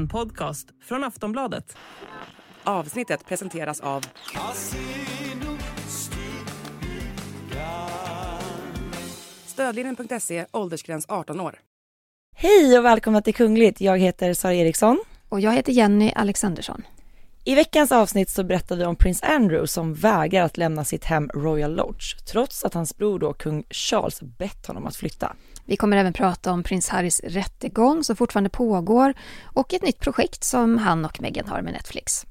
En podcast från Aftonbladet. Avsnittet presenteras av Stödlinjen.se, åldersgräns 18 år. Hej och välkomna till Kungligt. Jag heter Sara Eriksson. Och jag heter Jenny Alexandersson. I veckans avsnitt så berättar vi om prins Andrew som vägrar att lämna sitt hem Royal Lodge trots att hans bror då kung Charles bett honom att flytta. Vi kommer även prata om prins Harrys rättegång som fortfarande pågår och ett nytt projekt som han och Meghan har med Netflix.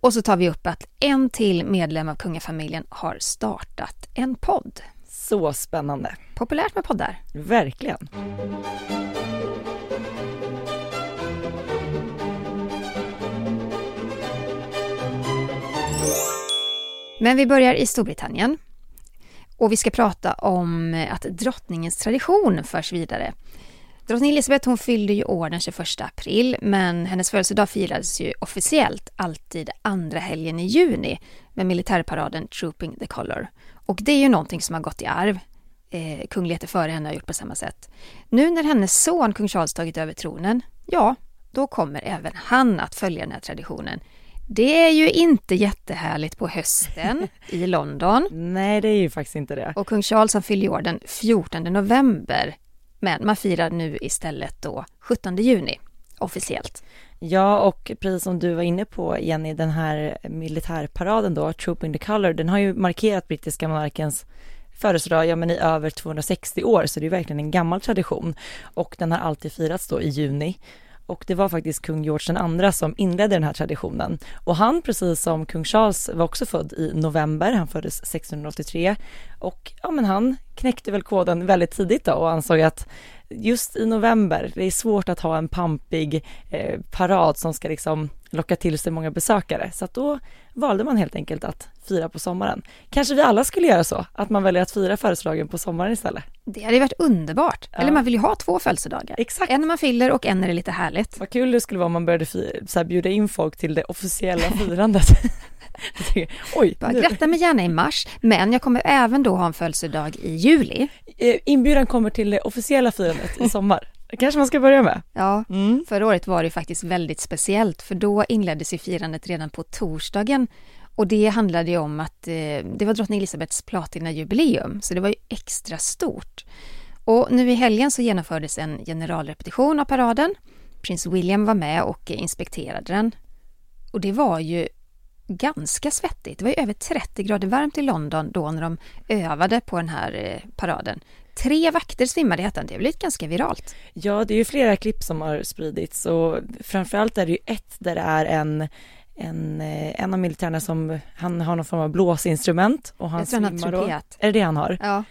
Och så tar vi upp att en till medlem av kungafamiljen har startat en podd. Så spännande. Populärt med poddar. Verkligen. Men vi börjar i Storbritannien. Och vi ska prata om eh, att drottningens tradition förs vidare. Drottning Elizabeth hon fyllde ju år den 21 april men hennes födelsedag firades ju officiellt alltid andra helgen i juni med militärparaden Trooping the Colour. Och det är ju någonting som har gått i arv. Eh, kungligheter före henne har gjort på samma sätt. Nu när hennes son kung Charles tagit över tronen, ja, då kommer även han att följa den här traditionen. Det är ju inte jättehärligt på hösten i London. Nej, det är ju faktiskt inte det. Och kung Charles han fyller år den 14 november. Men man firar nu istället då 17 juni officiellt. Ja, och precis som du var inne på Jenny, den här militärparaden då, Trooping the Colour, den har ju markerat brittiska monarkens födelsedag, ja men i över 260 år, så det är verkligen en gammal tradition. Och den har alltid firats då i juni. Och det var faktiskt kung George II som inledde den här traditionen. Och han, precis som kung Charles, var också född i november, han föddes 1683. Och ja, men han knäckte väl koden väldigt tidigt då och ansåg att just i november, det är svårt att ha en pampig eh, parad som ska liksom locka till sig många besökare. Så att då valde man helt enkelt att fira på sommaren. Kanske vi alla skulle göra så, att man väljer att fira födelsedagen på sommaren istället. Det hade varit underbart. Ja. Eller man vill ju ha två födelsedagar. Exakt. En när man fyller och en när det är lite härligt. Vad kul det skulle vara om man började så här, bjuda in folk till det officiella firandet. Oj, Bara gratta mig gärna i mars, men jag kommer även då ha en födelsedag i juli. Eh, inbjudan kommer till det officiella firandet i sommar. Kanske man ska börja med. Ja, Mm. förra året var det faktiskt väldigt speciellt, för då inleddes ju firandet redan på torsdagen. Och det handlade ju om att eh, det var drottning Elizabeths platinajubileum, så det var ju extra stort. Och nu i helgen så genomfördes en generalrepetition av paraden. Prins William var med och inspekterade den. Och det var ju ganska svettigt. Det var ju över 30 grader varmt i London då när de övade på den här eh, paraden. Tre vakter svimmade i hettan. Det har blivit ganska viralt. Ja, det är ju flera klipp som har spridits och framförallt är det ju ett där det är en en, eh, en av militärerna som, han har någon form av blåsinstrument och han Jag tror han har svimmar då. trumpet. Är det det han har? Ja.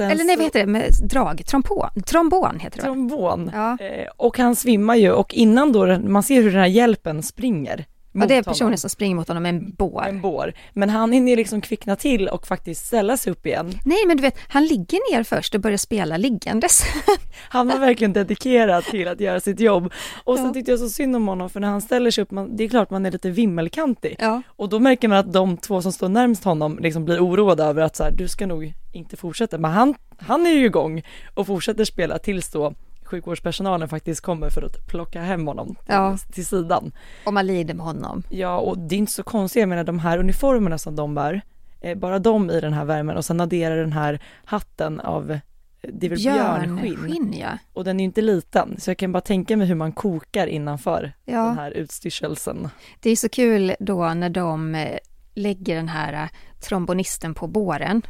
Eller nej, vad heter det med drag? Trombon? Trombon heter det? Trombon. Ja. Eh, och han svimmar ju och innan då, man ser hur den här hjälpen springer Ja, det är honom. personen som springer mot honom med en bår. en bår. Men han hinner ju liksom kvickna till och faktiskt ställa sig upp igen. Nej, men du vet, han ligger ner först och börjar spela liggandes. Han var verkligen dedikerad till att göra sitt jobb. Och sen Ja. tyckte jag så synd om honom för när han ställer sig upp, man, det är klart man är lite vimmelkantig. Ja. Och då märker man att de två som står närmst honom liksom blir oroade över att så här, du ska nog inte fortsätta. Men han, han är ju igång och fortsätter spela tills då sjukvårdspersonalen faktiskt kommer för att plocka hem honom till, Ja. till sidan. Och man lider med honom. Ja, och det är inte så konstigt, jag menar de här uniformerna som de bär, eh, bara de i den här värmen och sen adderar den här hatten av, eh, det är väl björnskinn. Björnskinn, ja. Och den är ju inte liten, så jag kan bara tänka mig hur man kokar innanför den ja. här utstyrselsen. Det är så kul då när de eh, lägger den här trombonisten på båren.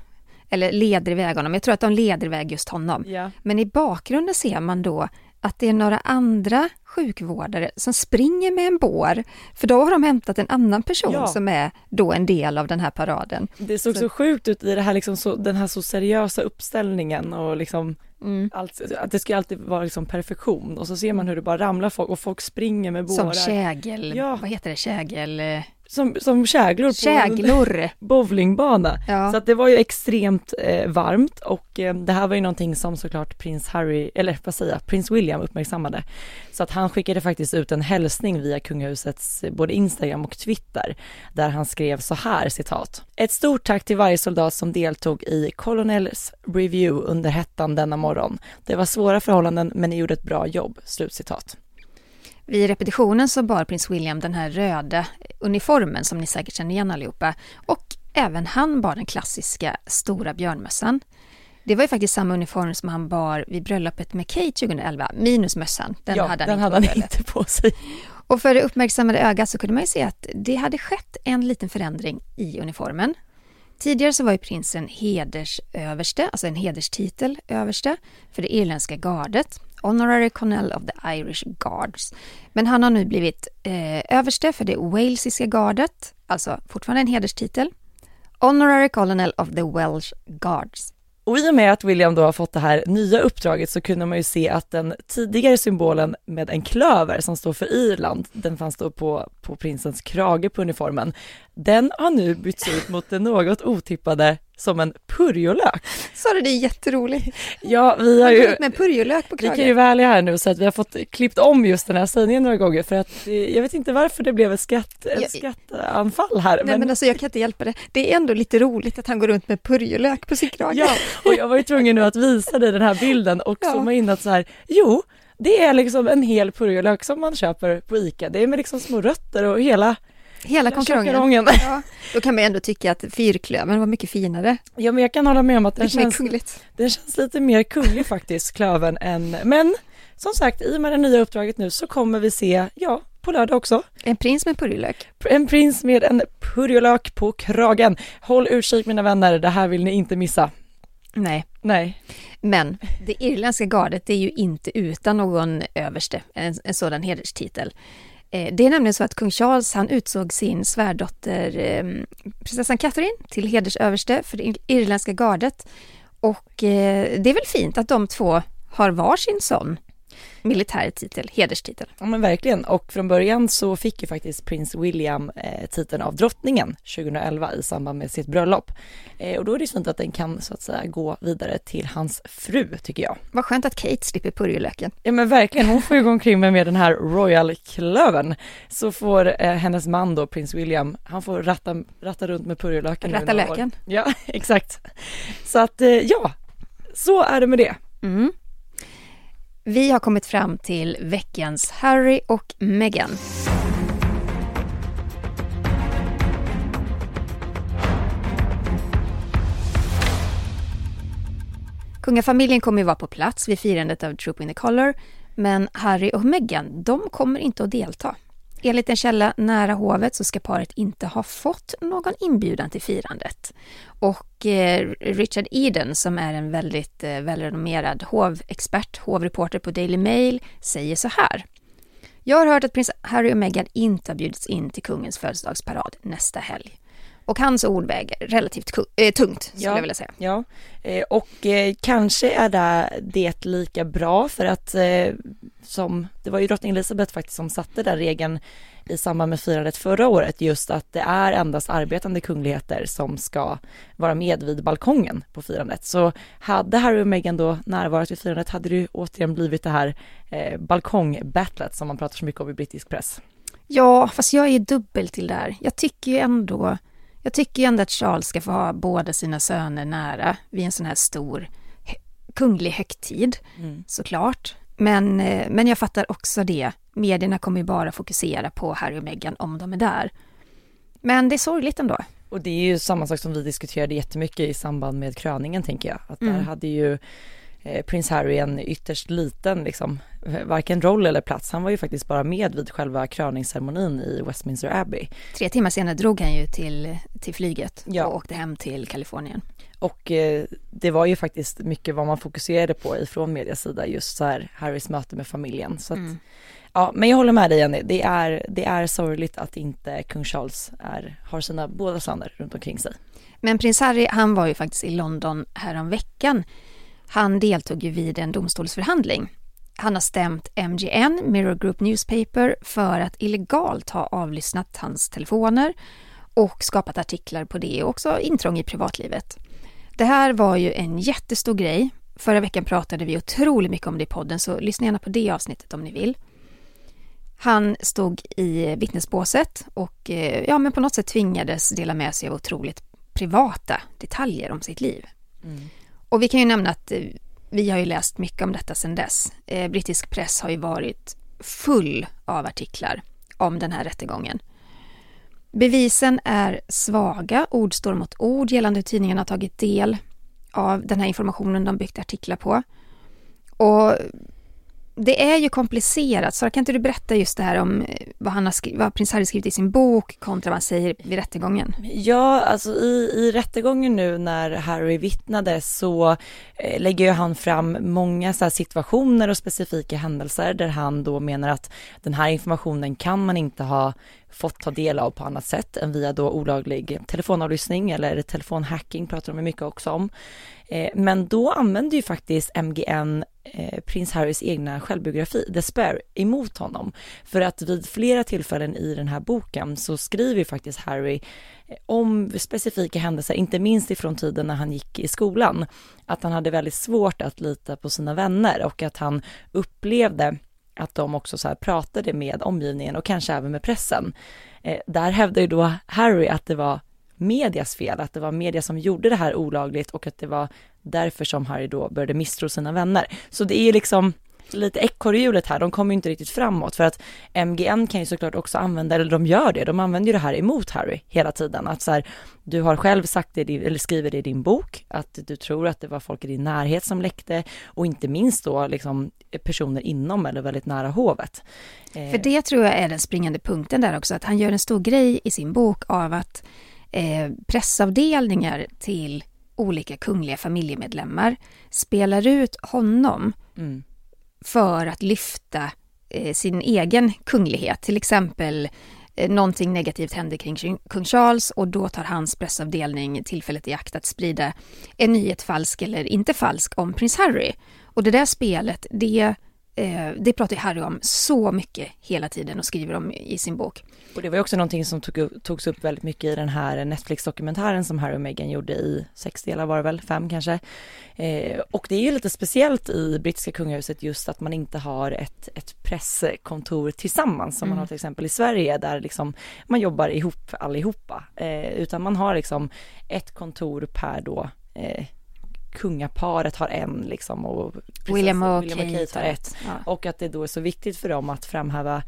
Eller leder iväg honom. Jag tror att de leder iväg just honom. Ja. Men i bakgrunden ser man då att det är några andra sjukvårdare som springer med en bår. För då har de hämtat en annan person Ja. som är då en del av den här paraden. Det såg så, Så- sjukt ut i det här liksom så, den här så seriösa uppställningen och liksom Mm. allt, att det ska alltid vara liksom perfektion och så ser man hur det bara ramlar folk och folk springer med bårar. Som kägel, Ja. vad heter det, kägel, eh, som, som käglor på en käglor. bowlingbana. Ja. Så att det var ju extremt eh, varmt och eh, det här var ju någonting som såklart prins Harry, eller vad säger jag, prins William uppmärksammade. Så att han skickade faktiskt ut en hälsning via kungahusets eh, både Instagram och Twitter där han skrev så här citat. Ett stort tack till varje soldat som deltog i Colonels Review under hettan denna morgon. Det var svåra förhållanden men ni gjorde ett bra jobb. Slutcitat. Vid repetitionen så bar prins William den här röda uniformen som ni säkert känner igen allihopa. Och även han bar den klassiska stora björnmössan. Det var ju faktiskt samma uniform som han bar vid bröllopet med Kate 2011, minus mössan. Den ja, hade han, den inte, hade på han inte på sig. Och för det uppmärksammade ögat så kunde man ju se att det hade skett en liten förändring i uniformen. Tidigare så var ju prinsen hedersöverste, alltså en hederstitel överste för det irländska gardet. Honorary Colonel of the Irish Guards. Men han har nu blivit eh, överste för det walesiska gardet, alltså fortfarande en hederstitel. Honorary Colonel of the Welsh Guards. Och i och med att William då har fått det här nya uppdraget så kunde man ju se att den tidigare symbolen med en klöver som står för Irland, den fanns då på, på prinsens krage på uniformen, den har nu bytts ut mot det något otippade som en purjolök. Sa du det är jätteroligt? Ja, vi har ju med purjolök på vi kan ju kragen. vara ärliga här nu så att vi har fått klippt om just den här sägningen några gånger för att eh, jag vet inte varför det blev ett, skratt, ett Ja, skrattanfall här. Nej men alltså jag kan inte hjälpa det. Det är ändå lite roligt att han går runt med purjolök på sin krage. Ja, och jag var ju tvungen nu att visa dig den här bilden och Ja. zooma in att så här, jo, det är liksom en hel purjolök som man köper på ICA. Det är med liksom små rötter och hela Hela konkarongen. Ja, då kan man ju ändå tycka att fyrklövern var mycket finare. Ja, men jag kan hålla med om att den känns, kungligt. den känns lite mer kunglig faktiskt, klövern, än, men som sagt, i och med det nya uppdraget nu så kommer vi se, ja, på lördag också, En prins med purjolök. en prins med en purjolök på kragen. Håll utkik mina vänner, det här vill ni inte missa. Nej, Nej. men det irländska gardet det är ju inte utan någon överste, en, en sådan hederstitel. Eh, det är nämligen så att kung Charles han utsåg sin svärdotter ehm, prinsessan Catherine till hedersöverste för det irländska gardet. Och eh, det är väl fint att de två har varsin son militär titel, hederstitel. Ja men verkligen och från början så fick ju faktiskt prins William eh, titeln av drottningen 2011 i samband med sitt bröllop. Eh, och då är det fint att den kan så att säga gå vidare till hans fru tycker jag. Vad skönt att Kate slipper purjolöken. Ja men verkligen, hon får ju gå omkring med, med den här royal klövern. Så får eh, hennes man då, prins William, han får ratta, ratta runt med purjolöken. Ratta några år. löken. Ja, exakt. Så att eh, ja, så är det med det. Mm. Vi har kommit fram till veckans Harry och Meghan. Kungafamiljen kommer ju vara på plats vid firandet av Trooping the Colour, men Harry och Meghan, de kommer inte att delta. Enligt en källa nära hovet så ska paret inte ha fått någon inbjudan till firandet. Och eh, Richard Eden, som är en väldigt eh, välrenommerad hovexpert, hovreporter på Daily Mail, säger så här. Jag har hört att prins Harry och Meghan inte har bjudits in till kungens födelsedagsparad nästa helg. Och hans ord väger relativt eh, tungt, skulle Ja. jag vilja säga. Ja, eh, och eh, kanske är det, det lika bra för att eh, som, det var ju drottning Elizabeth faktiskt som satte den regeln i samband med firandet förra året, just att det är endast arbetande kungligheter som ska vara med vid balkongen på firandet. Så hade Harry och Meghan då närvarat vid firandet hade det ju återigen blivit det här eh, balkongbattlet som man pratar så mycket om i brittisk press. Ja, fast jag är ju dubbel till det här. Jag tycker ju ändå, jag tycker ju ändå att Charles ska få ha båda sina söner nära vid en sån här stor kunglig högtid, såklart. Men, eh, men jag fattar också det. Medierna kommer ju bara fokusera på Harry och Meghan om de är där. Men det är sorgligt ändå. Och det är ju samma sak som vi diskuterade jättemycket i samband med kröningen tänker jag. Att där Mm. hade ju prins Harry en ytterst liten liksom, eh, varken roll eller plats. Han var ju faktiskt bara med vid själva kröningsceremonin i Westminster Abbey. Tre timmar senare drog han ju till, till flyget Ja. och åkte hem till Kalifornien. Och eh, det var ju faktiskt mycket vad man fokuserade på ifrån medias sida, just så här Harrys möte med familjen. Så att, Mm. ja, men jag håller med dig Jenny, det är, det är sorgligt att inte kung Charles är, har sina båda söner runt omkring sig. Men prins Harry, han var ju faktiskt i London härom veckan. Han deltog ju vid en domstolsförhandling. Han har stämt MGN, Mirror Group Newspaper, för att illegalt ha avlyssnat hans telefoner och skapat artiklar på det och också intrång i privatlivet. Det här var ju en jättestor grej. Förra veckan pratade vi otroligt mycket om det i podden, så lyssna gärna på det avsnittet om ni vill. Han stod i vittnesbåset och eh, ja, men på något sätt tvingades dela med sig av otroligt privata detaljer om sitt liv. Mm. Och vi kan ju nämna att eh, vi har ju läst mycket om detta sedan dess. Eh, brittisk press har ju varit full av artiklar om den här rättegången. Bevisen är svaga, ord står mot ord gällande hur tidningarna har tagit del av den här informationen de byggt artiklar på. Och det är ju komplicerat. Sara, kan inte du berätta just det här om eh, vad, han har skrivit, vad prins Harry skrivit i sin bok kontra vad han säger vid rättegången? Ja, alltså i, i rättegången nu när Harry vittnade så eh, lägger ju han fram många så situationer och specifika händelser där han då menar att den här informationen kan man inte ha fått ta del av på annat sätt än via då olaglig telefonavlyssning eller telefonhacking pratar de mycket också om. Eh, men då använder ju faktiskt MGN eh, prins Harrys egna självbiografi, Despair, emot honom. För att vid flera tillfällen i den här boken så skriver ju faktiskt Harry eh, om specifika händelser, inte minst ifrån tiden när han gick i skolan, att han hade väldigt svårt att lita på sina vänner och att han upplevde att de också så här pratade med omgivningen och kanske även med pressen. Eh, där hävdar ju då Harry att det var medias fel, att det var media som gjorde det här olagligt och att det var därför som Harry då började misstro sina vänner. Så det är ju liksom lite ekorrhjulet här, de kommer ju inte riktigt framåt för att MGN kan ju såklart också använda, eller de gör det, de använder ju det här emot Harry hela tiden. Att så här, du har själv sagt det, eller skriver det i din bok, att du tror att det var folk i din närhet som läckte och inte minst då liksom personer inom eller väldigt nära hovet. För det tror jag är den springande punkten där också, att han gör en stor grej i sin bok av att eh, pressavdelningar till olika kungliga familjemedlemmar spelar ut honom mm. för att lyfta eh, sin egen kunglighet. Till exempel eh, någonting negativt händer kring kung Charles och då tar hans pressavdelning tillfället i akt att sprida en nyhet falsk eller inte falsk om prins Harry. Och det där spelet, det det pratar Harry om så mycket hela tiden och skriver om i sin bok. Och det var också någonting som tog, togs upp väldigt mycket i den här Netflix-dokumentären som Harry och Meghan gjorde i sex delar var det väl, fem kanske. Eh, och det är ju lite speciellt i brittiska kungahuset just att man inte har ett, ett presskontor tillsammans som mm. man har till exempel i Sverige där liksom man jobbar ihop allihopa. Eh, utan man har liksom ett kontor per då eh, kungaparet har en liksom och William och, William och Kate, har ett. Ja. Och att det då är så viktigt för dem att framhäva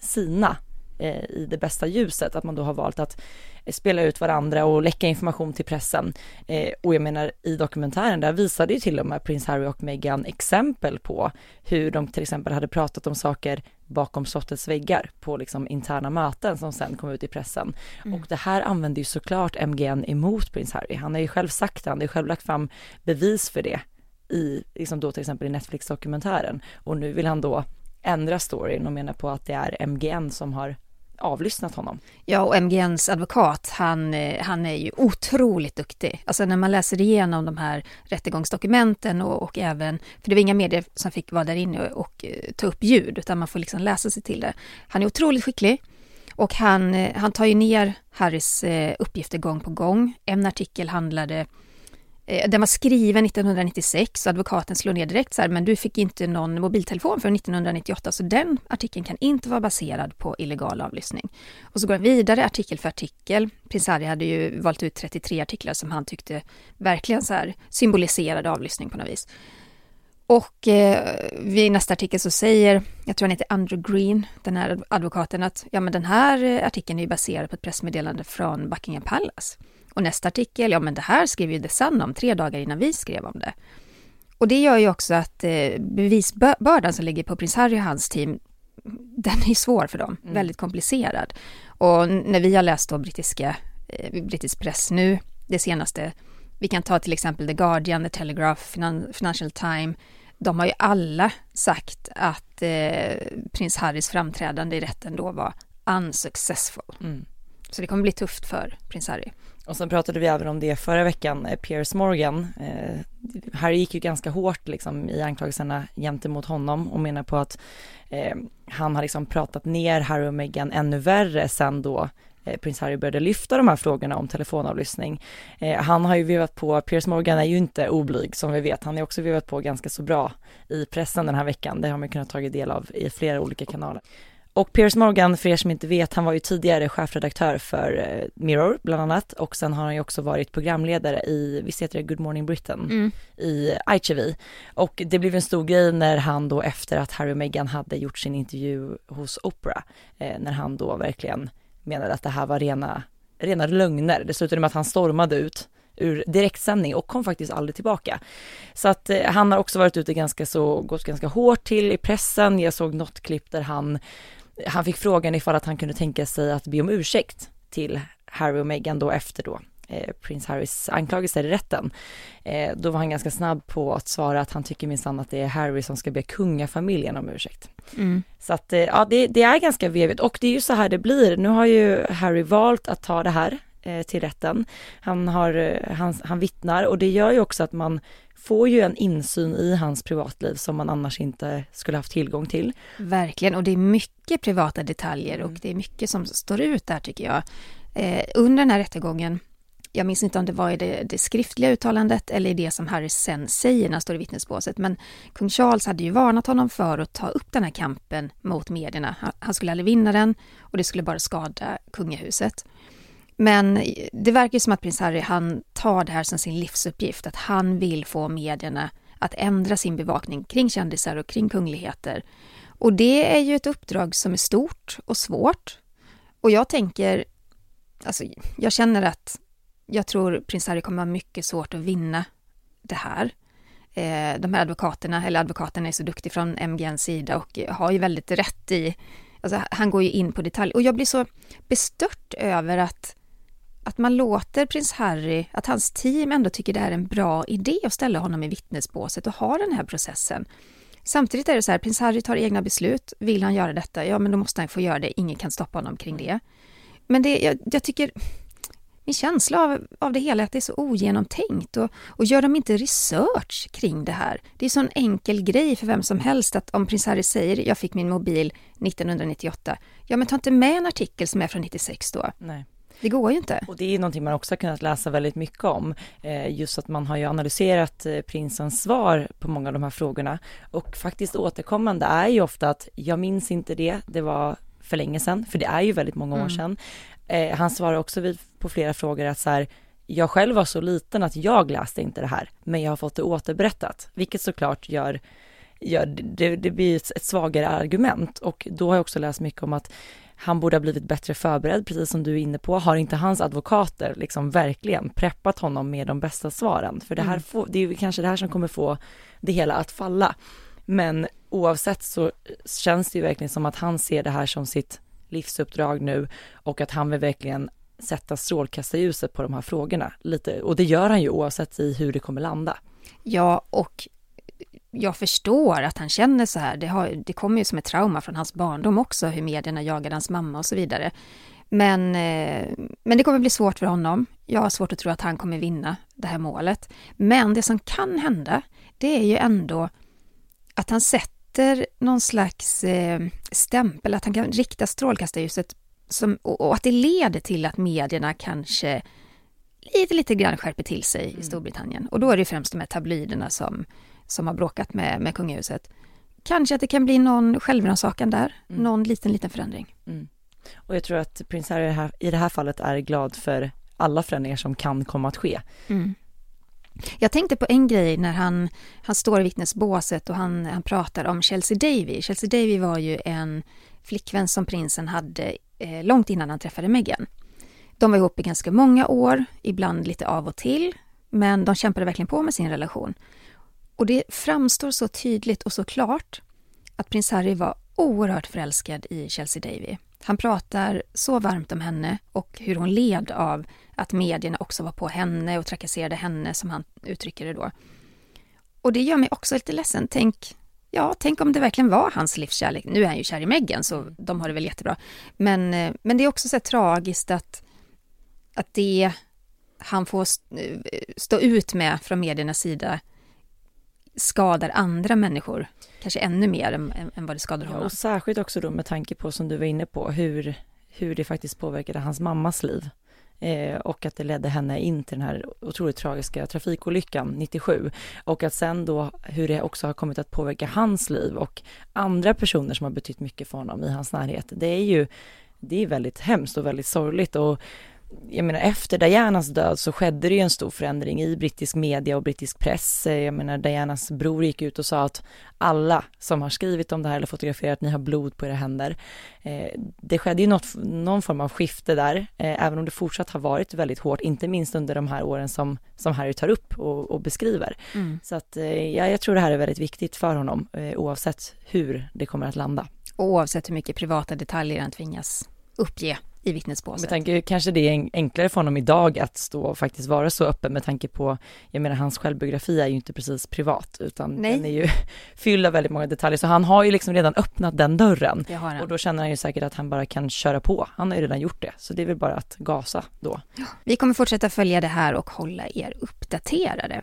sina eh, i det bästa ljuset, att man då har valt att spela ut varandra och läcka information till pressen. Eh, och jag menar i dokumentären där visade ju till och med prins Harry och Meghan exempel på hur de till exempel hade pratat om saker bakom slottets väggar på liksom interna möten som sen kom ut i pressen. Mm. Och det här använde ju såklart MGN emot prins Harry. Han har ju själv sagt det, han har ju själv lagt fram bevis för det i, liksom då till exempel i Netflix-dokumentären. Och nu vill han då ändra storyn och menar på att det är MGN som har avlyssnat honom. Ja, och MGNs advokat, han, eh, han är ju otroligt duktig. Alltså när man läser igenom de här rättegångsdokumenten och, och även, för det var inga medier som fick vara där inne och, och eh, ta upp ljud, utan man får liksom läsa sig till det. Han är otroligt skicklig och han, eh, han tar ju ner Harrys uppgifter gång på gång. En artikel handlade Eh, den var skriven 1996 och advokaten slår ner direkt så här, men du fick inte någon mobiltelefon för 1998 så den artikeln kan inte vara baserad på illegal avlyssning. Och så går han vidare artikel för artikel. Prins Harry hade ju valt ut 33 artiklar som han tyckte verkligen så här symboliserade avlyssning på något vis. Och eh, vid nästa artikel så säger, jag tror han heter Andrew Green, den här advokaten, att ja men den här eh, artikeln är ju baserad på ett pressmeddelande från Buckingham Palace. Och nästa artikel, ja men det här skrev ju The Sun om tre dagar innan vi skrev om det. Och det gör ju också att eh, bevisbördan som ligger på prins Harry och hans team, den är svår för dem, mm. väldigt komplicerad. Och när vi har läst då brittiska, eh, brittisk press nu, det senaste, vi kan ta till exempel The Guardian, The Telegraph, Finan Financial Times, de har ju alla sagt att eh, prins Harrys framträdande i rätten då var unsuccessful. Mm. Så det kommer bli tufft för prins Harry. Och sen pratade vi även om det förra veckan, eh, Piers Morgan. Eh, Harry gick ju ganska hårt liksom i anklagelserna gentemot honom och menar på att eh, han har liksom pratat ner Harry och Meghan ännu värre sen då eh, prins Harry började lyfta de här frågorna om telefonavlyssning. Eh, han har ju vevat på, Piers Morgan är ju inte oblyg som vi vet, han har också vevat på ganska så bra i pressen den här veckan, det har man kunnat tagit del av i flera olika kanaler. Och Piers Morgan, för er som inte vet, han var ju tidigare chefredaktör för eh, Mirror bland annat och sen har han ju också varit programledare i, visst heter det Good Morning Britain, Mm. i ITV. Och det blev en stor grej när han då efter att Harry och Meghan hade gjort sin intervju hos Oprah, eh, när han då verkligen menade att det här var rena, rena lögner. Det slutade med att han stormade ut ur direktsändning och kom faktiskt aldrig tillbaka. Så att eh, han har också varit ute ganska så, gått ganska hårt till i pressen. Jag såg något klipp där han, han fick frågan ifall att han kunde tänka sig att be om ursäkt till Harry och Meghan då efter då eh, prins Harrys anklagelser i rätten. Eh, då var han ganska snabb på att svara att han tycker minsann att det är Harry som ska be kungafamiljen om ursäkt. Mm. Så att eh, ja, det, det är ganska vevigt och det är ju så här det blir. Nu har ju Harry valt att ta det här till rätten. Han, har, eh, han, han vittnar och det gör ju också att man får ju en insyn i hans privatliv som man annars inte skulle haft tillgång till. Verkligen, och det är mycket privata detaljer och det är mycket som står ut där tycker jag. Eh, under den här rättegången, jag minns inte om det var i det, det skriftliga uttalandet eller i det som Harry sen säger när han står i vittnesbåset, men kung Charles hade ju varnat honom för att ta upp den här kampen mot medierna. Han, han skulle aldrig vinna den och det skulle bara skada kungahuset. Men det verkar som att prins Harry, han tar det här som sin livsuppgift, att han vill få medierna att ändra sin bevakning kring kändisar och kring kungligheter. Och det är ju ett uppdrag som är stort och svårt. Och jag tänker, alltså jag känner att jag tror prins Harry kommer ha mycket svårt att vinna det här. Eh, de här advokaterna, eller advokaterna är så duktiga från MGNs sida och har ju väldigt rätt i, alltså han går ju in på detalj. Och jag blir så bestört över att att man låter prins Harry, att hans team ändå tycker det är en bra idé att ställa honom i vittnesbåset och ha den här processen. Samtidigt är det så här, prins Harry tar egna beslut. Vill han göra detta, ja men då måste han få göra det. Ingen kan stoppa honom kring det. Men det, jag, jag tycker, min känsla av, av det hela är att det är så ogenomtänkt och, och gör de inte research kring det här? Det är så en enkel grej för vem som helst att om prins Harry säger jag fick min mobil 1998, ja men ta inte med en artikel som är från 96 då. Nej. Det går ju inte. Och det är någonting man också har kunnat läsa väldigt mycket om. Eh, just att man har ju analyserat eh, prinsens svar på många av de här frågorna. Och faktiskt återkommande är ju ofta att jag minns inte det, det var för länge sedan, för det är ju väldigt många år Mm. sedan. Eh, han svarar också på flera frågor att så här, jag själv var så liten att jag läste inte det här, men jag har fått det återberättat, vilket såklart gör gör, det, det blir ett svagare argument och då har jag också läst mycket om att han borde ha blivit bättre förberedd, precis som du är inne på. Har inte hans advokater liksom verkligen preppat honom med de bästa svaren? För det här Mm. får, det är ju kanske det här som kommer få det hela att falla. Men oavsett så känns det ju verkligen som att han ser det här som sitt livsuppdrag nu och att han vill verkligen sätta strålkastarljuset på de här frågorna lite. Och det gör han ju oavsett i hur det kommer landa. Ja, och jag förstår att han känner så här. Det, har, det kommer ju som ett trauma från hans barndom också, hur medierna jagade hans mamma och så vidare. Men, eh, men det kommer bli svårt för honom. Jag har svårt att tro att han kommer vinna det här målet. Men det som kan hända, det är ju ändå att han sätter någon slags eh, stämpel, att han kan rikta strålkastarljuset som, och, och att det leder till att medierna kanske lite, lite grann skärper till sig i Storbritannien. Och då är det främst de här tabloiderna som, som har bråkat med, med kungahuset. Kanske att det kan bli någon självrannsakan där, Mm. någon liten, liten förändring. Mm. Och jag tror att prins Harry i det här- i det här fallet är glad för alla förändringar som kan komma att ske. Mm. Jag tänkte på en grej när han, han står i vittnesbåset och han, han pratar om Chelsea Davy. Chelsea Davy var ju en flickvän som prinsen hade eh, långt innan han träffade Meghan. De var ihop i ganska många år, ibland lite av och till, men de kämpade verkligen på med sin relation. Och det framstår så tydligt och så klart att prins Harry var oerhört förälskad i Chelsea Davy. Han pratar så varmt om henne och hur hon led av att medierna också var på henne och trakasserade henne, som han uttrycker det då. Och det gör mig också lite ledsen. Tänk, ja, tänk om det verkligen var hans livskärlek. Nu är han ju kär i Meghan, så de har det väl jättebra. Men, eh, men det är också så här tragiskt att, att det han får eh, stå ut med från mediernas sida skadar andra människor, kanske ännu mer än, än- vad det skadar Ja, honom. och särskilt också då med tanke på, som du var inne på, hur, hur det faktiskt påverkade hans mammas liv. eh, och att det ledde henne in till den här otroligt tragiska trafikolyckan 97 och att sen då hur det också har kommit att påverka hans liv och andra personer som har betytt mycket för honom i hans närhet. Det är ju det är väldigt hemskt och väldigt sorgligt och jag menar efter Dianas död så skedde det ju en stor förändring i brittisk media och brittisk press. Jag menar Dianas bror gick ut och sa att alla som har skrivit om det här eller fotograferat, ni har blod på era händer. Eh, det skedde ju något, någon form av skifte där, eh, även om det fortsatt har varit väldigt hårt, inte minst under de här åren som, som Harry tar upp och, och beskriver. Mm. Så att eh, ja, jag tror det här är väldigt viktigt för honom, oavsett hur det kommer att landa. Oavsett hur mycket privata detaljer han tvingas uppge i vittnesbåset. Med tanke kanske det är enklare för honom idag att stå och faktiskt vara så öppen med tanke på, jag menar hans självbiografi är ju inte precis privat utan Nej. den är ju fylld av väldigt många detaljer så han har ju liksom redan öppnat den dörren. Och då känner han ju säkert att han bara kan köra på. Han har ju redan gjort det så det är väl bara att gasa då. Vi kommer fortsätta följa det här och hålla er uppdaterade.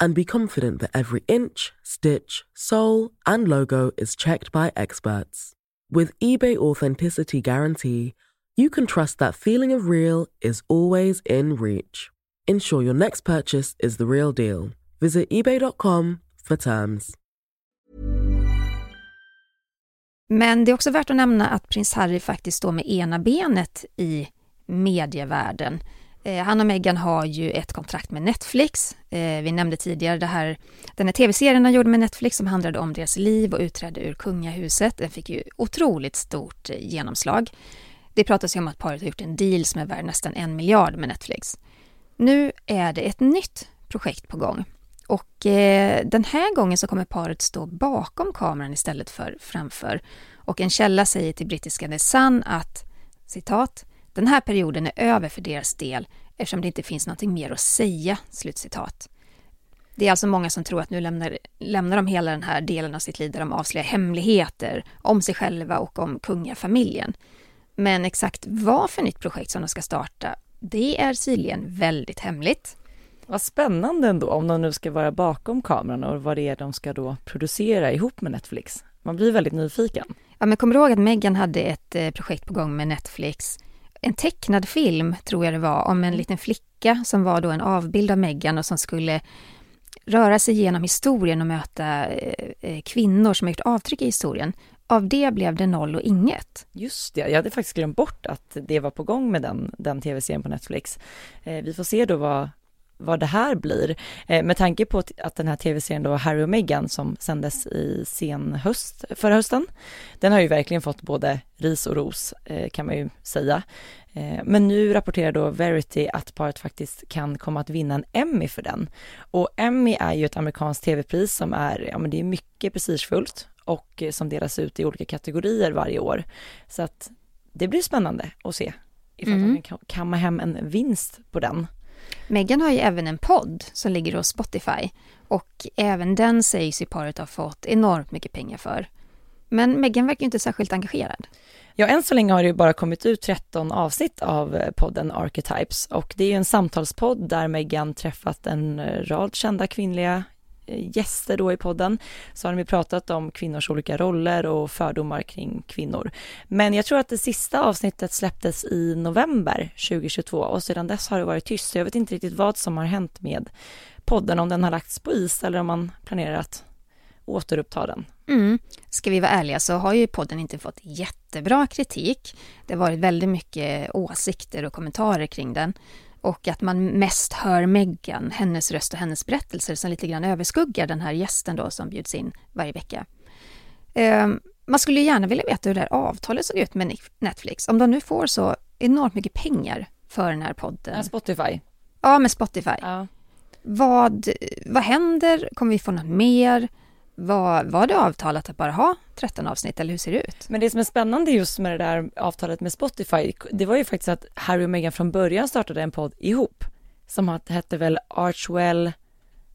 and be confident that every inch, stitch, sole, and logo is checked by experts. With eBay Authenticity Guarantee, you can trust that feeling of real is always in reach. Ensure your next purchase is the real deal. Visit eBay.com for terms. Men det är också värt att nämna att prins Harry faktiskt står med ena benet i medievärlden. Eh, han och Meghan har ju ett kontrakt med Netflix. Eh, vi nämnde tidigare det här, den här tv-serien han gjorde med Netflix som handlade om deras liv och utträde ur kungahuset. Den fick ju otroligt stort eh, genomslag. Det pratas ju om att paret har gjort en deal som är värd nästan en miljard med Netflix. Nu är det ett nytt projekt på gång. Och den här gången så kommer paret stå bakom kameran istället för framför. Och en källa säger till brittiska The Sun att citat den här perioden är över för deras del eftersom det inte finns någonting mer att säga." Slutcitat. Det är alltså många som tror att nu lämnar, lämnar de hela den här delen av sitt liv där de avslöjar hemligheter om sig själva och om kungafamiljen. Men exakt vad för nytt projekt som de ska starta, det är tydligen väldigt hemligt. Vad spännande ändå om de nu ska vara bakom kameran och vad det är de ska då producera ihop med Netflix. Man blir väldigt nyfiken. Ja, men kommer du ihåg att Meghan hade ett eh, projekt på gång med Netflix en tecknad film, tror jag det var, om en mm. liten flicka som var då en avbild av Meghan och som skulle röra sig genom historien och möta eh, eh, kvinnor som har gjort avtryck i historien. Av det blev det noll och inget. Just det, jag hade faktiskt glömt bort att det var på gång med den, den tv-serien på Netflix. Eh, vi får se då vad, vad det här blir. Eh, med tanke på att den här tv-serien då Harry och Meghan som sändes i sen höst, förra hösten, den har ju verkligen fått både ris och ros eh, kan man ju säga. Eh, men nu rapporterar då Verity att paret faktiskt kan komma att vinna en Emmy för den. Och Emmy är ju ett amerikanskt tv-pris som är, ja men det är mycket prestigefullt och som delas ut i olika kategorier varje år. Så att det blir spännande att se ifall mm. de kan kamma hem en vinst på den. Megan har ju även en podd som ligger hos Spotify och även den sägs ju paret ha fått enormt mycket pengar för. Men Megan verkar ju inte särskilt engagerad. Ja, än så länge har det ju bara kommit ut 13 avsnitt av eh, podden Archetypes och det är ju en samtalspodd där Megan träffat en eh, rad kända kvinnliga Eh, gäster då i podden så har de ju pratat om kvinnors olika roller och fördomar kring kvinnor. Men jag tror att det sista avsnittet släpptes i november 2022 och sedan dess har det varit tyst. Så jag vet inte riktigt vad som har hänt med podden, om den har lagts på is eller om man planerar att återuppta den. Mm. Ska vi vara ärliga så har ju podden inte fått jättebra kritik. Det har varit väldigt mycket åsikter och kommentarer kring den. Och att man mest hör Meghan, hennes röst och hennes berättelser som lite grann överskuggar den här gästen då som bjuds in varje vecka. Um, man skulle gärna vilja veta hur det här avtalet såg ut med Netflix. Om de nu får så enormt mycket pengar för den här podden. Ja, Spotify. Ja, med Spotify. Ja. Vad, vad händer? Kommer vi få något mer? Var, var det avtalat att bara ha 13 avsnitt eller hur ser det ut? Men det som är spännande just med det där avtalet med Spotify, det var ju faktiskt att Harry och Meghan från början startade en podd ihop som hette väl Archwell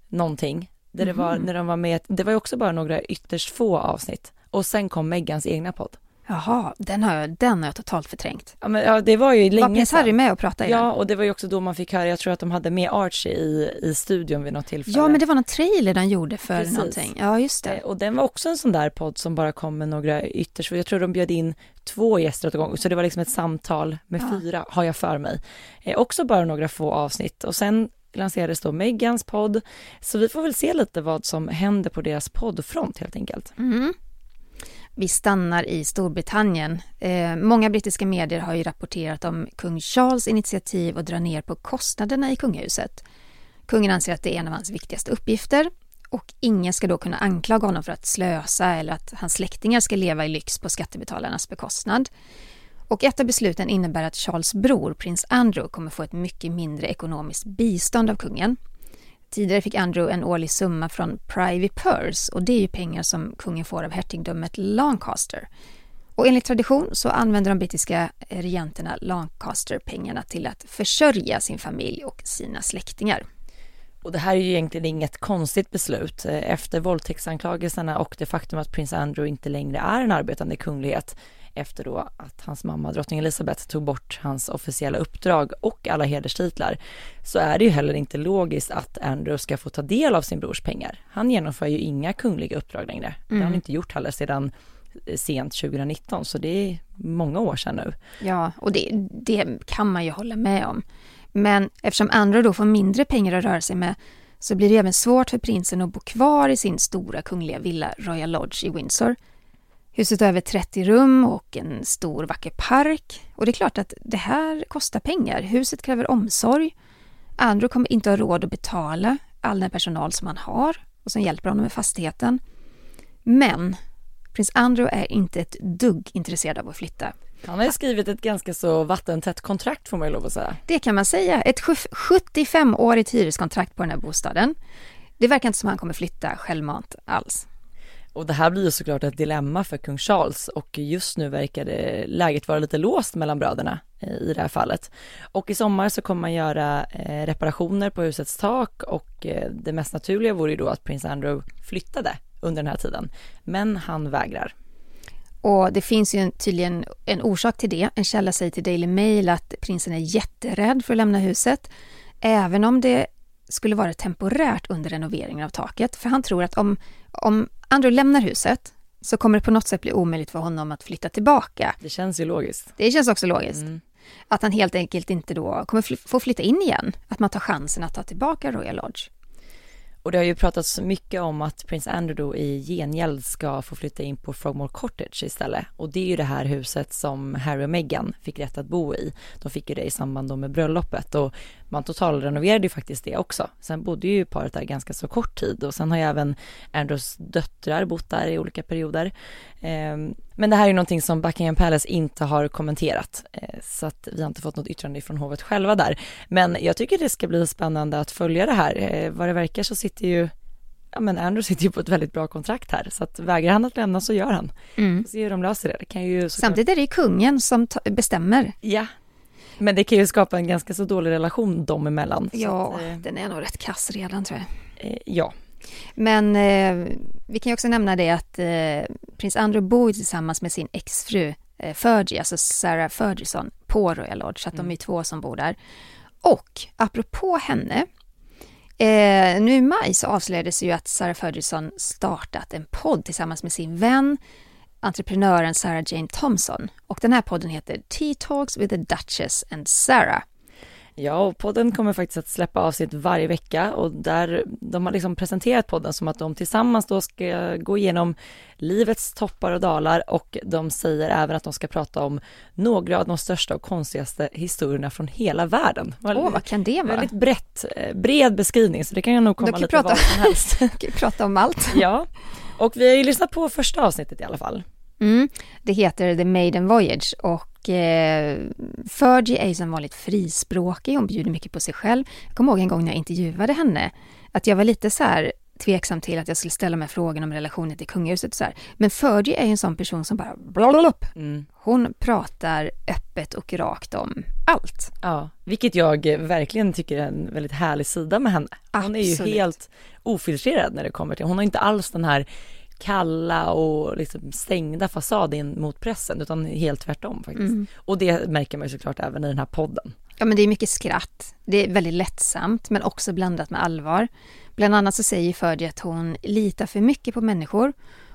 någonting, där det var, när de var med, det var ju också bara några ytterst få avsnitt och sen kom Megans egna podd. Jaha, den har jag, den har jag totalt förträngt. Ja, men, ja det var ju länge Var prins Harry sedan. med och pratade? Ja, och det var ju också då man fick höra, jag tror att de hade med Archie i, i studion vid något tillfälle. Ja, men det var någon trailer den gjorde för Precis. någonting. Ja, just Eh, det. Och den var också en sån där podd som bara kom med några ytterst, jag tror de bjöd in två gäster åt gång, så det var liksom ett samtal med Ja. fyra, har jag för mig. Eh, också bara några få avsnitt och sen lanserades då Megans podd, så vi får väl se lite vad som händer på deras poddfront helt enkelt. Mm. Vi stannar i Storbritannien. Eh, många brittiska medier har ju rapporterat om kung Charles initiativ att dra ner på kostnaderna i kungahuset. Kungen anser att det är en av hans viktigaste uppgifter och ingen ska då kunna anklaga honom för att slösa eller att hans släktingar ska leva i lyx på skattebetalarnas bekostnad. Och ett av besluten innebär att Charles bror, prins Andrew, kommer få ett mycket mindre ekonomiskt bistånd av kungen. Tidigare fick Andrew en årlig summa från Privy Purse och det är ju pengar som kungen får av hertigdömet Lancaster. Och enligt tradition så använder de brittiska regenterna Lancaster-pengarna till att försörja sin familj och sina släktingar. Och det här är ju egentligen inget konstigt beslut. Eh, Efter våldtäktsanklagelserna och det faktum att prins Andrew inte längre är en arbetande kunglighet efter då att hans mamma drottning Elizabeth tog bort hans officiella uppdrag och alla hederstitlar så är det ju heller inte logiskt att Andrew ska få ta del av sin brors pengar. Han genomför ju inga kungliga uppdrag längre. Det har han inte gjort heller sedan eh, sent 2019 så det är många år sedan nu. Ja, och det, det kan man ju hålla med om. Men eftersom andra då får mindre pengar att röra sig med så blir det även svårt för prinsen att bo kvar i sin stora kungliga villa Royal Lodge i Windsor. Huset har över 30 rum och en stor vacker park. Och det är klart att det här kostar pengar. Huset kräver omsorg. Andrew kommer inte ha råd att betala all den personal som han har och som hjälper honom med fastigheten. Men prins Andrew är inte ett dugg intresserad av att flytta. Han har ju skrivit ett ganska så vattentätt kontrakt får man ju lov att säga. Det kan man säga. Ett 75-årigt hyreskontrakt på den här bostaden. Det verkar inte som han kommer flytta självmant alls. Och det här blir ju såklart ett dilemma för kung Charles och just nu verkar det, läget vara lite låst mellan bröderna eh, i det här fallet. Och i sommar så kommer man göra eh, reparationer på husets tak och eh, det mest naturliga vore ju då att prins Andrew flyttade under den här tiden. Men han vägrar. Och det finns ju en, tydligen en orsak till det. En källa säger till Daily Mail att prinsen är jätterädd för att lämna huset. Även om det skulle vara temporärt under renoveringen av taket. För han tror att om, om Andrew lämnar huset så kommer det på något sätt bli omöjligt för honom att flytta tillbaka. Det känns ju logiskt. Det känns också logiskt. Mm. Att han helt enkelt inte då kommer få flytta in igen. Att man tar chansen att ta tillbaka Royal Lodge. Och det har ju pratats mycket om att prins Andrew då i gengäld ska få flytta in på Frogmore Cottage istället. Och det är ju det här huset som Harry och Meghan fick rätt att bo i. De fick ju det i samband med bröllopet och man totalrenoverade ju faktiskt det också. Sen bodde ju paret där ganska så kort tid och sen har ju även Andrews döttrar bott där i olika perioder. Ehm, men det här är ju någonting som Buckingham Palace inte har kommenterat eh, så att vi har inte fått något yttrande från hovet själva där. Men jag tycker det ska bli spännande att följa det här. Eh, Vad det verkar så sitter ju Ja men Andrew sitter ju på ett väldigt bra kontrakt här så att vägrar han att lämna så gör han. Får se hur de löser det. Det kan ju såklart- Samtidigt är det ju kungen som bestämmer. Ja. Men det kan ju skapa en ganska så dålig relation dem emellan. Ja, att, eh, den är nog rätt kass redan tror jag. eh, ja. Men eh, vi kan ju också nämna det att eh, prins Andrew bor tillsammans med sin exfru eh, Fergie, alltså Sarah Ferguson, på Royal Lodge, så att de är två som bor där. Och apropå henne, eh, nu i maj så avslöjades ju att Sarah Ferguson startat en podd tillsammans med sin vän, entreprenören Sarah Jane Thompson. Och den här podden heter Tea Talks with the Duchess and Sarah. Ja, och podden kommer faktiskt att släppa avsnitt varje vecka och där de har liksom presenterat podden som att de tillsammans då ska gå igenom livets toppar och dalar och de säger även att de ska prata om några av de största och konstigaste historierna från hela världen. Åh, vad kan det vara? Väldigt brett, eh, bred beskrivning så det kan ju nog komma kan lite prata- vad som helst. Vi kan prata om allt. ja, och vi har ju lyssnat på första avsnittet i alla fall. Mm, det heter The Maiden Voyage och eh, Fergie är ju som vanligt frispråkig, hon bjuder mycket på sig själv. Jag kommer ihåg en gång när jag intervjuade henne att jag var lite så här tveksam till att jag skulle ställa mig frågan om relationen till kungahuset och så här. Men Fergie är ju en sån person som bara blablabla. Mm. Hon pratar öppet och rakt om allt. Ja, vilket jag verkligen tycker är en väldigt härlig sida med henne. Hon är ju Absolut. helt ofiltrerad när det kommer till, hon har inte alls den här kalla och liksom stängda fasaden mot pressen utan helt tvärtom faktiskt. Mm. Och det märker man ju såklart även i den här podden. Ja, men det är mycket skratt. Det är väldigt lättsamt, men också blandat med allvar. Bland annat så säger Fergie att hon litar för mycket på människor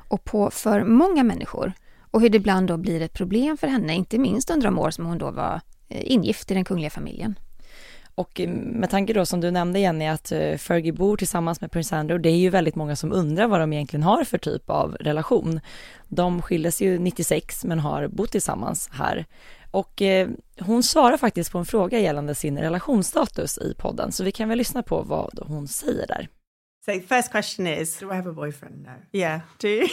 och på för många människor. Och hur det ibland då blir ett problem för henne, inte minst under de år som hon då var eh, ingift i den kungliga familjen. Och med tanke då som du nämnde Jenny att eh, Fergie bor tillsammans med prins Andrew, det är ju väldigt många som undrar vad de egentligen har för typ av relation. De skildes ju 96 men har bott tillsammans här. Och eh, hon svarar faktiskt på en fråga gällande sin relationsstatus i podden, så vi kan väl lyssna på vad hon säger där. So first question is, Do I have a boyfriend? No. yeah, do you,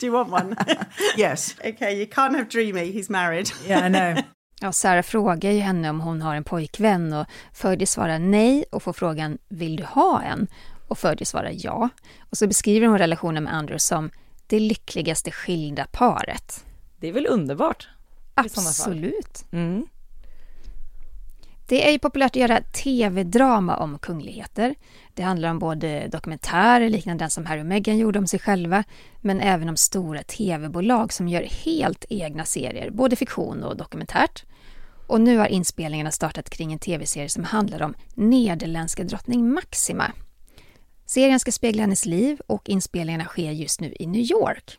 do you want one? Yes. okay, you can't have Dreamy, he's married. Yeah, I know. Ja, Sarah frågar ju henne om hon har en pojkvän och Fergie svarar nej och får frågan vill du ha en? Och Fergie svarar ja. Och så beskriver hon relationen med Andrew som det lyckligaste skilda paret. Det är väl underbart? Absolut. Mm. Det är ju populärt att göra tv-drama om kungligheter. Det handlar om både dokumentärer liknande den som Harry och Meghan gjorde om sig själva, men även om stora tv-bolag som gör helt egna serier, både fiktion och dokumentärt. Och nu har inspelningarna startat kring en tv-serie som handlar om nederländska drottning Maxima. Serien ska spegla hennes liv och inspelningarna sker just nu i New York.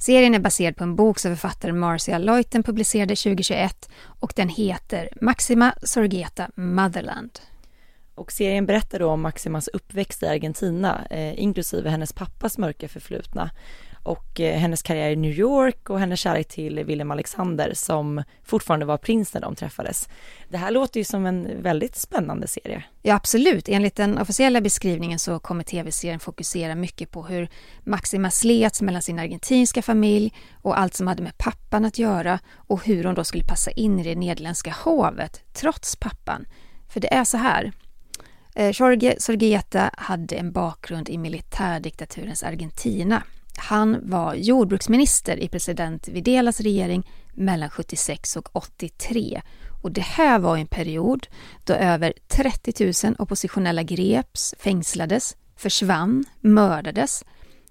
Serien är baserad på en bok som författaren Marcia Leuten publicerade 2021 och den heter Maxima Sorgeta Motherland. Och serien berättar då om Maximas uppväxt i Argentina, eh, inklusive hennes pappas mörka förflutna och eh, hennes karriär i New York och hennes kärlek till William Alexander som fortfarande var prins när de träffades. Det här låter ju som en väldigt spännande serie. Ja, absolut. Enligt den officiella beskrivningen så kommer tv-serien fokusera mycket på hur Maxima slets mellan sin argentinska familj och allt som hade med pappan att göra och hur hon då skulle passa in i det nederländska hovet trots pappan. För det är så här. Eh, Jorge Sorgeta hade en bakgrund i militärdiktaturens Argentina. Han var jordbruksminister i president Videlas regering mellan 76 och 83. Och det här var en period då över 30 000 oppositionella greps, fängslades, försvann, mördades.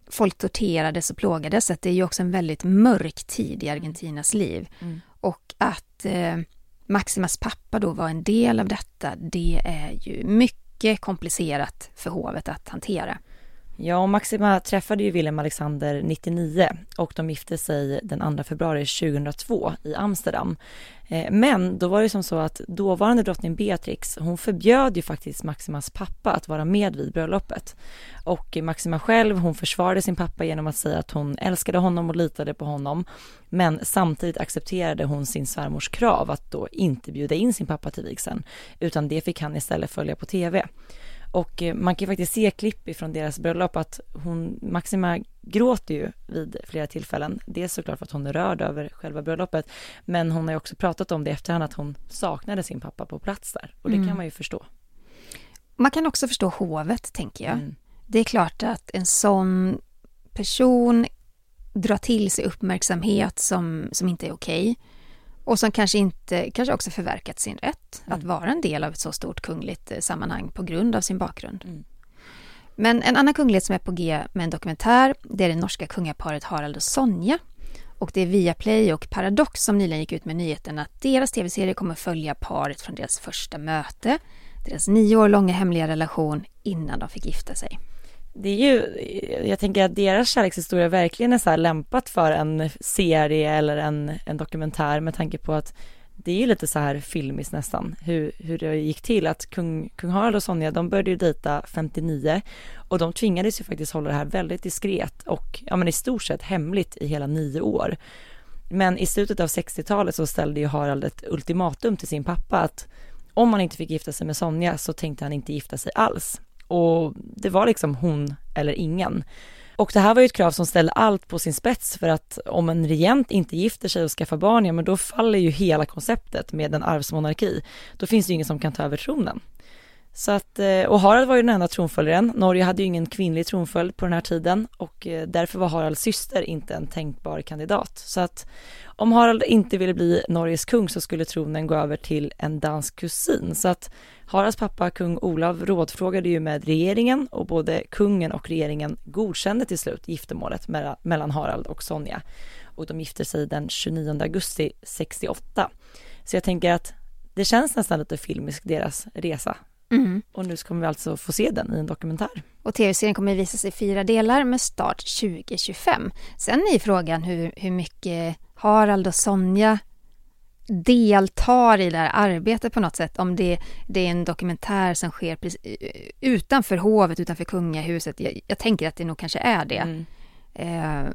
Folk torterades och plågades. Så det är ju också en väldigt mörk tid i Argentinas liv. Mm. Och att eh, Maximas pappa då var en del av detta, det är ju mycket komplicerat för hovet att hantera. Ja, och Maxima träffade ju Willem Alexander 99 och de gifte sig den 2 februari 2002 i Amsterdam. Eh, men då var det som så att dåvarande drottning Beatrix, hon förbjöd ju faktiskt Maximas pappa att vara med vid bröllopet. Och Maxima själv, hon försvarade sin pappa genom att säga att hon älskade honom och litade på honom. Men samtidigt accepterade hon sin svärmors krav att då inte bjuda in sin pappa till vigseln, utan det fick han istället följa på tv. Och eh, man kan ju faktiskt se klipp ifrån deras bröllop att hon, Maxima gråter ju vid flera tillfällen. Dels såklart för att hon är rörd över själva bröllopet, men hon har ju också pratat om det i efterhand att hon saknade sin pappa på plats där. Och det Mm. kan man ju förstå. Man kan också förstå hovet, tänker jag. Mm. Det är klart att en sån person drar till sig uppmärksamhet som, som inte är okej. Och som kanske inte, kanske också förverkat sin rätt att Mm. vara en del av ett så stort kungligt eh, sammanhang på grund av sin bakgrund. Mm. Men en annan kunglighet som är på G med en dokumentär, det är det norska kungaparet Harald och Sonja. Och det är Viaplay och Paradox som nyligen gick ut med nyheten att deras tv-serie kommer följa paret från deras första möte, deras nio år långa hemliga relation innan de fick gifta sig. Det är ju, jag tänker att deras kärlekshistoria verkligen är så här lämpat för en serie eller en, en dokumentär med tanke på att det är ju lite så här filmiskt nästan, hur, hur det gick till att kung, kung Harald och Sonja, de började ju dejta 59 och de tvingades ju faktiskt hålla det här väldigt diskret och ja men i stort sett hemligt i hela nio år. Men i slutet av 60-talet så ställde ju Harald ett ultimatum till sin pappa att om han inte fick gifta sig med Sonja så tänkte han inte gifta sig alls. Och det var liksom hon eller ingen. Och det här var ju ett krav som ställde allt på sin spets för att om en regent inte gifter sig och skaffar barn, ja men då faller ju hela konceptet med en arvsmonarki. Då finns det ju ingen som kan ta över tronen. Så att, eh, och Harald var ju den enda tronföljaren. Norge hade ju ingen kvinnlig tronföljd på den här tiden och eh, därför var Haralds syster inte en tänkbar kandidat. Så att om Harald inte ville bli Norges kung så skulle tronen gå över till en dansk kusin. Så att Haralds pappa kung Olav rådfrågade ju med regeringen och både kungen och regeringen godkände till slut giftermålet mellan Harald och Sonja. Och de gifte sig den 29 augusti 68. Så jag tänker att det känns nästan lite filmisk deras resa. Mm. Och nu kommer vi alltså få se den i en dokumentär. Och tv-serien kommer visas i fyra delar med start 2025. Sen är frågan hur, hur mycket Harald och Sonja deltar i det här arbetet på något sätt. Om det, det är en dokumentär som sker utanför hovet, utanför kungahuset. Jag, jag, tänker att det nog kanske är det. Mm. Eh,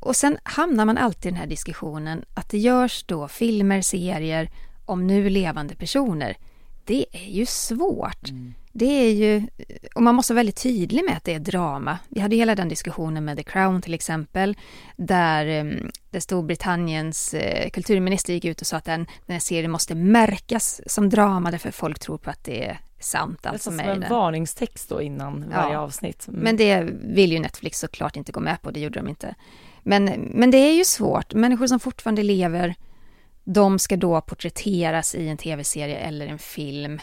och sen hamnar man alltid i den här diskussionen att det görs då filmer, serier om nu levande personer. Det är ju svårt. Mm. Det är ju, och man måste vara väldigt tydlig med att det är drama. Vi hade hela den diskussionen med The Crown till exempel, där, mm, där Storbritanniens eh, kulturminister gick ut och sa att den, den här serien måste märkas som drama därför folk tror på att det är sant. Allt som är en varningstext då innan varje avsnitt. Mm. Men det vill ju Netflix såklart inte gå med på, det gjorde de inte. Men, men det är ju svårt, människor som fortfarande lever, de ska då porträtteras i en tv-serie eller en film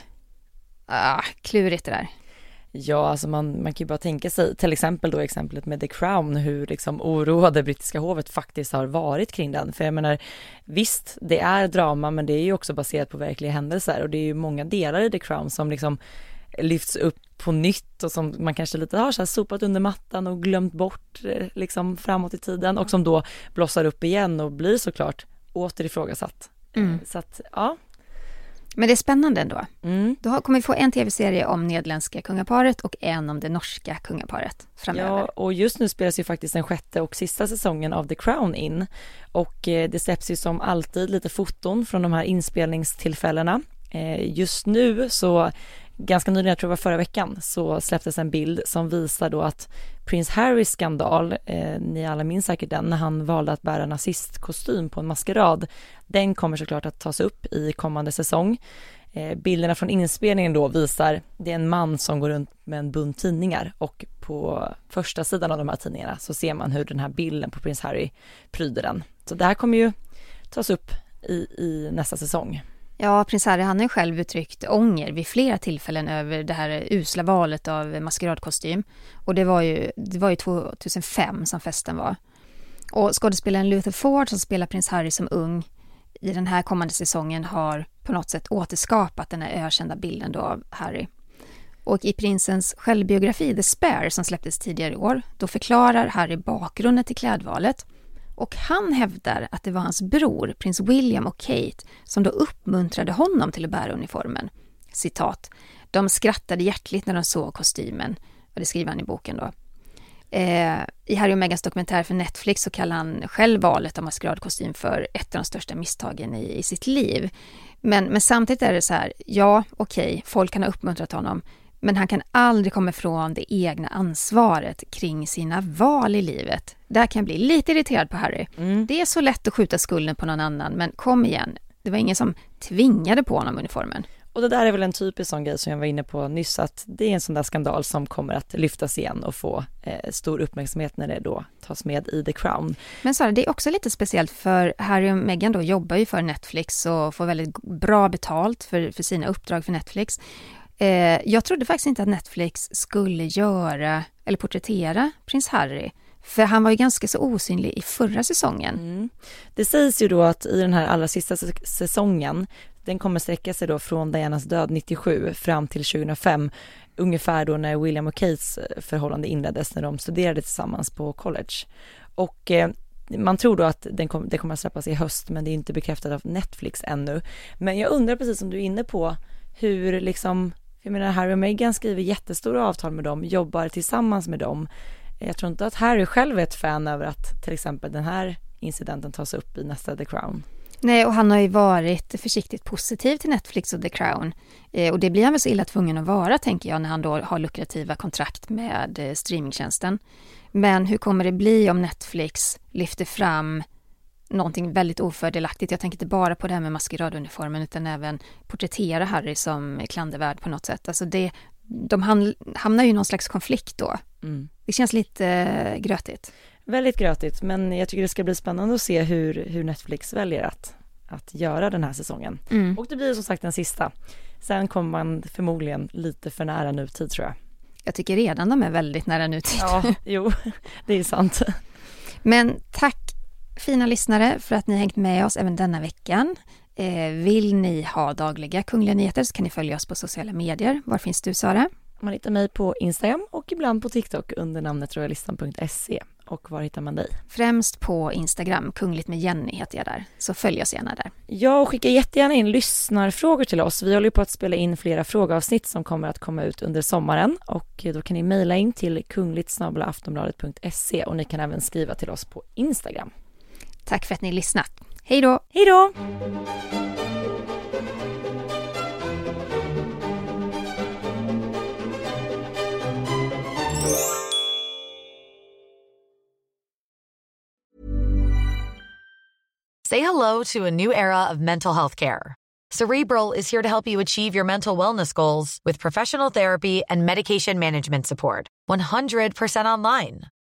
Ah, klurigt det där. Ja, alltså man, man kan ju bara tänka sig, till exempel då exemplet med The Crown, hur liksom oroade brittiska hovet faktiskt har varit kring den. För jag menar, visst, det är drama, men det är ju också baserat på verkliga händelser och det är ju många delar i The Crown som liksom lyfts upp på nytt och som man kanske lite har så här sopat under mattan och glömt bort eh, liksom framåt i tiden och som då blossar upp igen och blir såklart åter ifrågasatt. Mm. Så att, ja, men det är spännande ändå. Mm. Då kommer vi få en tv-serie om nederländska kungaparet och en om det norska kungaparet framöver. Ja, och just nu spelas ju faktiskt den sjätte och sista säsongen av The Crown in. Och eh, det släpps ju som alltid lite foton från de här inspelningstillfällena. Eh, just nu så ganska nyligen, jag tror det var förra veckan, så släpptes en bild som visar då att prins Harrys skandal, eh, ni alla minns säkert den, när han valde att bära nazistkostym på en maskerad, den kommer såklart att tas upp i kommande säsong. Eh, bilderna från inspelningen då visar, det är en man som går runt med en bunt tidningar och på första sidan av de här tidningarna så ser man hur den här bilden på prins Harry pryder den. Så det här kommer ju tas upp i, i nästa säsong. Ja, prins Harry han har själv uttryckt ånger vid flera tillfällen över det här usla valet av maskeradkostym. Och det var ju, det var ju 2005 som festen var. Och skådespelaren Luther Ford som spelar prins Harry som ung i den här kommande säsongen har på något sätt återskapat den här ökända bilden då av Harry. Och i prinsens självbiografi The Spare som släpptes tidigare i år, då förklarar Harry bakgrunden till klädvalet och han hävdar att det var hans bror, prins William och Kate, som då uppmuntrade honom till att bära uniformen. Citat. De skrattade hjärtligt när de såg kostymen. Och det skriver han i boken då. Eh, I Harry och Megans dokumentär för Netflix så kallar han själv valet av maskeradkostym för ett av de största misstagen i, i sitt liv. Men, men samtidigt är det så här, ja okej, okay, folk kan ha uppmuntrat honom, men han kan aldrig komma ifrån det egna ansvaret kring sina val i livet. Där kan jag bli lite irriterad på Harry. Mm. Det är så lätt att skjuta skulden på någon annan, men kom igen. Det var ingen som tvingade på honom uniformen. Och det där är väl en typisk sån grej som jag var inne på nyss, att det är en sån där skandal som kommer att lyftas igen och få eh, stor uppmärksamhet när det då tas med i The Crown. Men Sara, det är också lite speciellt för Harry och Meghan då jobbar ju för Netflix och får väldigt bra betalt för, för sina uppdrag för Netflix. Eh, jag trodde faktiskt inte att Netflix skulle göra eller porträttera prins Harry. För han var ju ganska så osynlig i förra säsongen. Mm. Det sägs ju då att i den här allra sista säsongen, den kommer sträcka sig då från Dianas död 97 fram till 2005, ungefär då när William och Kates eh, förhållande inleddes när de studerade tillsammans på college. Och eh, man tror då att den kom, det kommer att släppas i höst men det är inte bekräftat av Netflix ännu. Men jag undrar precis som du är inne på hur liksom jag menar Harry och Meghan skriver jättestora avtal med dem, jobbar tillsammans med dem. Jag tror inte att Harry själv är ett fan över att till exempel den här incidenten tas upp i nästa The Crown. Nej, och han har ju varit försiktigt positiv till Netflix och The Crown. Eh, och det blir han väl så illa tvungen att vara, tänker jag, när han då har lukrativa kontrakt med eh, streamingtjänsten. Men hur kommer det bli om Netflix lyfter fram någonting väldigt ofördelaktigt. Jag tänker inte bara på det här med maskeraduniformen utan även porträttera Harry som klandervärd på något sätt. Alltså det, de ham- hamnar ju i någon slags konflikt då. Mm. Det känns lite eh, grötigt. Väldigt grötigt, men jag tycker det ska bli spännande att se hur, hur Netflix väljer att, att göra den här säsongen. Mm. Och det blir som sagt den sista. Sen kommer man förmodligen lite för nära nutid tror jag. Jag tycker redan de är väldigt nära nutid. Ja, jo, det är sant. Men tack fina lyssnare för att ni hängt med oss även denna veckan. Eh, vill ni ha dagliga kungliga nyheter så kan ni följa oss på sociala medier. Var finns du Sara? Man hittar mig på Instagram och ibland på TikTok under namnet royalistan.se. Och var hittar man dig? Främst på Instagram, kungligt med Jenny heter jag där. Så följ oss gärna där. Ja, och skicka jättegärna in lyssnarfrågor till oss. Vi håller på att spela in flera frågeavsnitt som kommer att komma ut under sommaren och då kan ni mejla in till kungligt.aftonbladet.se och ni kan även skriva till oss på Instagram. Tack för att ni har lyssnat. Hej då! Hej då! Say hello to a new era of mental health care. Cerebral is here to help you achieve your mental wellness goals with professional therapy and medication management support. 100% online.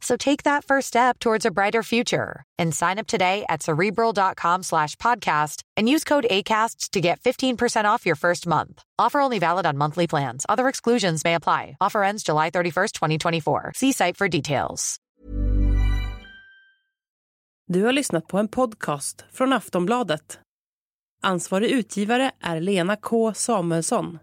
So take that first step towards a brighter future and sign up today at cerebral.com slash podcast and use code ACAST to get 15% off your first month. Offer only valid on monthly plans. Other exclusions may apply. Offer ends July 31st, 2024. See site for details. Du har lyssnat på en podcast från Aftonbladet. Ansvarig utgivare är Lena K Samuelsson.